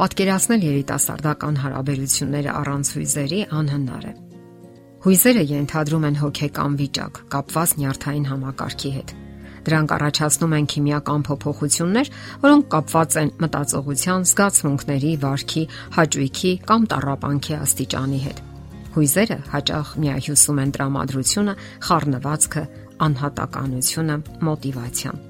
Պատկերացնել երիտասարդական հարաբերությունները առանց հույզերի անհնար է։ Հույզերը ենթադրում են հոգեկան վիճակ, կապված նյարդային համակարգի հետ։ Դրանք առաջացնում են քիմիական փոփոխություններ, որոնք կապված են մտածողության, զգացմունքների, վարքի, հաճույքի կամ տառապանքի աստիճանի հետ։ Հույզերը հաճախ միահյուսում են տրամադրությունը, խառնվածքը, անհատականությունը, մոտիվացիան։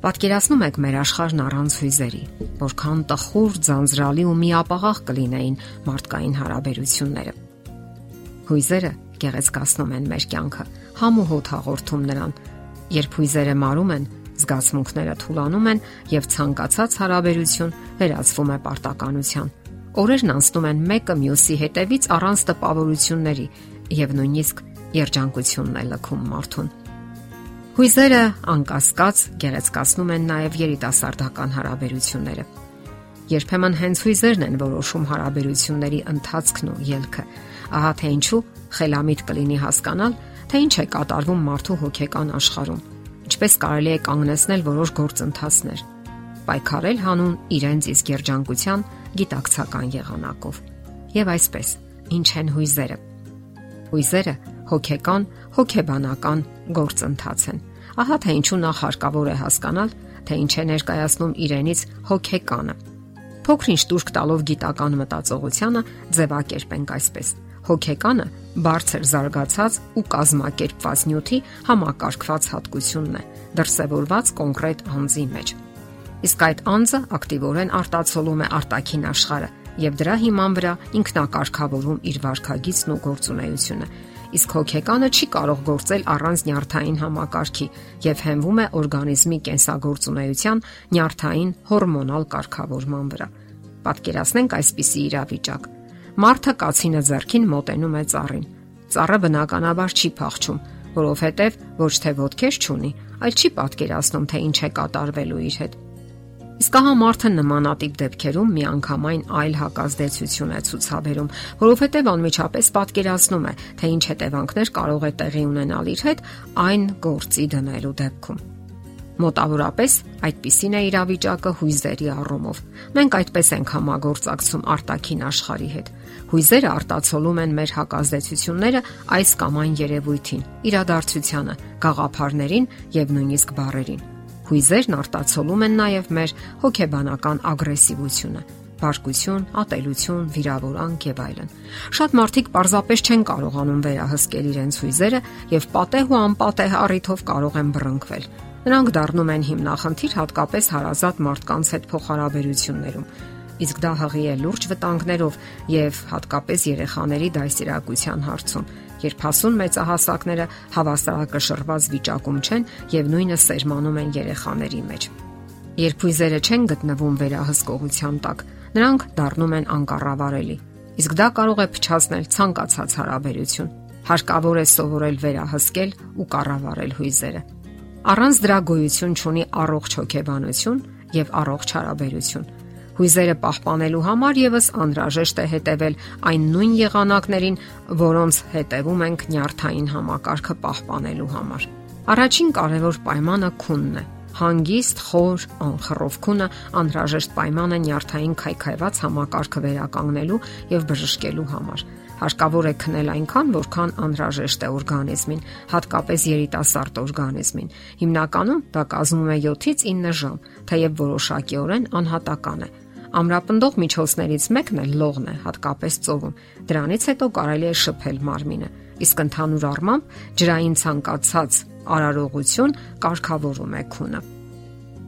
Պատկերացնում եք մեր աշխարհն առանց հույզերի, որքան տխուր, ձանձրալի ու միապաղաղ կլինեին մարդկային հարաբերությունները։ Հույզերը գեղեցկացնում են մեր կյանքը, համ ու հոտ հաղորդում նրան։ Երբ հույզերը մարում են, զգացմունքները թուլանում են եւ ցանկացած հարաբերություն վերածվում է պարտականության։ Օրերն անցնում են մեկը մյուսի հետևից առանց տպավորությունների եւ նույնիսկ երջանկությունն է լքում մարդուն։ Հույզերը անկասկած գեղեցկացնում են նաև երիտասարդական հարաբերությունները։ Երբեմն հենց հույզերն են որոշում հարաբերությունների ընթացքն ու ելքը։ Ահա թե ինչու խելամիտ կլինի հասկանալ, թե ինչ է կատարվում մարդու հոգեկան աշխարհում։ Ինչպես կարելի է կանգնեցնել որոշ գործընթացներ, պայքարել հանուն իրենց իսկ երջանկության գիտակցական եղանակով։ Եվ այսպես, ինչ են հույզերը։ Հույզերը հոգեկան, հոգեբանական գործընթաց են Ահա թե ինչու նախ հարկավոր է հասկանալ, թե ինչ է ներկայացնում իրենից հոգեկանը։ Փոքրինչ դուրք տալով գիտական մտածողությանը ձևակերպենք այսպես. հոգեկանը բարձր զարգացած ու կազմակերպված նյութի համակարգված հատկությունն է, դրսևորված կոնկրետ անձի մեջ։ Իսկ այդ անձը ակտիվորեն արտացոլում է արտաքին աշխարհը եւ դրա հիման վրա ինքնակարգավորում իր վարքագիծն ու գործունեությունը իսկ հոգեկանը չի կարող գործել առանց նյարդային համակարգի եւ հենվում է օրգանիզմի կենսագործունեության նյարդային հորմոնալ կարգավորման վրա։ Պատկերացնենք այսպիսի իրավիճակ։ Մարդը կացինը зерքին մոտենում է ծառին։ Ծառը բնականաբար չի փախչում, որովհետև ոչ թե ոդքեր չունի, այլ չի պատկերացնում, թե ինչ է կատարվելու իր հետ։ Իսկ ահա մարդը նմանատիպ դեպքերում միանգամայն այլ հակազդեցություն է ցուցաբերում, որովհետև անմիջապես պատկերացնում է, թե ինչ հետևանքներ կարող է տեղի ունենալ իր հետ այն գործի դնելու դեպքում։ Մոտավորապես այդպիսին է իրավիճակը հույզերի առումով։ Մենք այդպես ենք համագործակցում արտաքին աշխարհի հետ։ Հույզերը արտացոլում են մեր հակազդեցությունները այս կամ այն երևույթին, իրադարձությանը, գաղափարներին եւ նույնիսկ բարերին։ Հույզերն արտացոլում են նաև մեր հոգեբանական ագրեսիվությունը, բարկություն, ատելություն, վիրավորանք եւ այլն։ Շատ մարդիկ պարզապես չեն կարողանում վերահսկել իրենց հույզերը եւ պատեհ ու անպատեհ առիթով կարող են բռնկվել։ Նրանք դառնում են հիմնախնդիր հատկապես հարազատ մարդկանց հետ փոխհարաբերություններում իսկ դա հղի է լուրջ վտանգներով եւ հատկապես երեխաների դասիրակության հարցում երբ հասուն մեծահասակները հավասարակշռված վիճակում չեն եւ նույնը սերմանում են երեխաների մեջ։ Երբ հույզերը չեն գտնվում վերահսկողության տակ, նրանք դառնում են անկառավարելի։ Իսկ դա կարող է փչացնել ցանկացած հարաբերություն։ Հարկավոր է սովորել վերահսկել ու կառավարել հույզերը։ Առանց դրա գոյություն չունի առողջ հոգեբանություն եւ առողջ հարաբերություն Հույզերը պահպանելու համար եւս անհրաժեշտ է հետևել այն նույն եղանակներին, որոնց հետևում ենք նյարդային համակարգը պահպանելու համար։ Առաջին կարևոր պայմանը քունն է։ Հանգիստ, խոր, անխռով քունը անհրաժեշտ պայման է նյարդային քայքայված համակարգը վերականգնելու եւ բժշկելու համար։ Հարկավոր է քնել այնքան, որքան անհրաժեշտ է օրգանիզմին, հատկապես երիտասարդ օրգանիզմին։ Հիմնականում դա կազմում է 7-ից 9 ժամ, թեև որոշակիորեն անհատական է։ Ամրապնդող միջոցներից մեկն է լողն է, հատկապես ծովում։ Դրանից հետո կարելի է շփել մարմինը։ Իսկ ընդհանուր առմամբ ջրային ցանկացած արարողություն կարգավորում է քունը։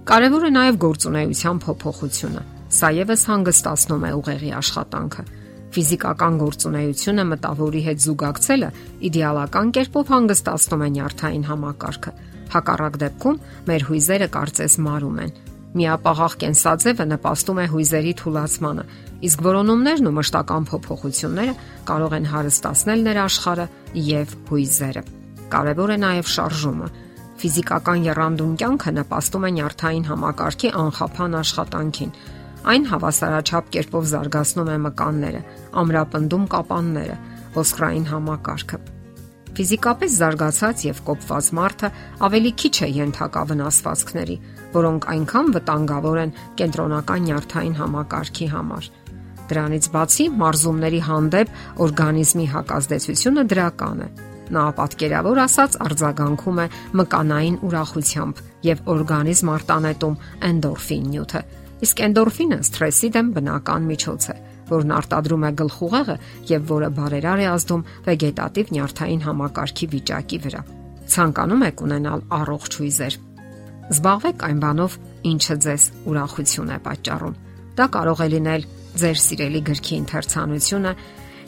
Կարևոր է նաև գործունեության փոփոխությունը։ Սա եւս հանգստացնում է ուղեղի աշխատանքը։ Ֆիզիկական գործունեությունը մտավորի հետ զուգակցելը իդեալական կերպով հանգստացնում է նյարդային համակարգը։ Հակառակ դեպքում մեր հույզերը կարծես մարում են, Միապաղաղ կենսաձևը նպաստում է հույզերի թուլացմանը, իսկ որոնումներն ու մշտական փոփոխությունները կարող են հարստացնել նրա աշխարհը եւ հույզերը։ Կարևոր է նաեւ շարժումը։ Ֆիզիկական երանդուն կյանքը նպաստում է նյարդային համակարգի անխափան աշխատանքին։ Այն հավասարաչափ կերպով զարգացնում է մկանները, ամրապնդում կապանները, ոսկրային համակարգը։ Ֆիզիկապես զարգացած եւ կոպված մարդը ավելի քիչ է ենթակա վնասվածքների, որոնք այնքան վտանգավոր են կենտրոնական նյարդային համակարգի համար։ Դրանից բացի մարզումների հանդեպ օրգանիզմի հակազդեցությունը դրական է։ Նա պատկերավոր ասած արձագանքում է մկանային ուրախությամբ եւ օրգանիզմ արտանետում էնդորֆին նյութը։ Իսկ էնդորֆինը սթրեսի դեմ բնական միջոց է, որն արտադրում է գլխուղեղը եւ որը բարերար է ազդում վեգետատիվ նյարդային համակարգի վիճակի վրա։ Ցանկանում եք ունենալ առողջ հույզեր։ Զբաղվեք այն բանով, ինչը ձեզ ուրախություն է պատճառում։ Դա կարող է լինել ձեր սիրելի գրքի ընթերցանությունը,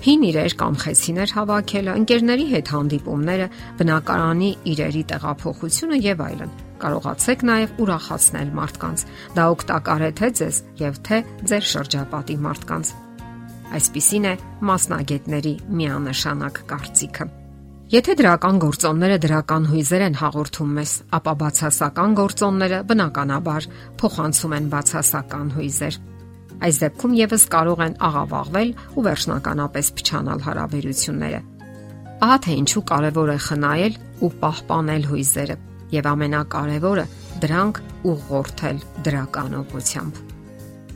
հին իրեր կամ խեցիներ հավաքելը, ընկերների հետ հանդիպումները, բնակարանի իրերի տեղափոխությունը եւ այլն։ Կարողացեք նաեւ ուրախացնել մարդկանց։ Դա օգտակար է թե ձեզ եւ թե ձեր շրջապատի մարդկանց։ Այսպիսին է մասնագետների միանշանակ կարծիքը։ Եթե դրական գործոնները դրական հույզեր են հաղորդում մեզ, ապա բացասական գործոնները բնականաբար փոխանցում են բացասական հույզեր։ Այս դեպքում եւս կարող են աղավաղվել ու վերջնականապես փչանալ հարաբերությունները։ Ահա թե ինչու կարևոր է խնայել ու պահպանել հույզերը եւ ամենակարևորը դրանք ուղղորդել դրական ուղությամբ։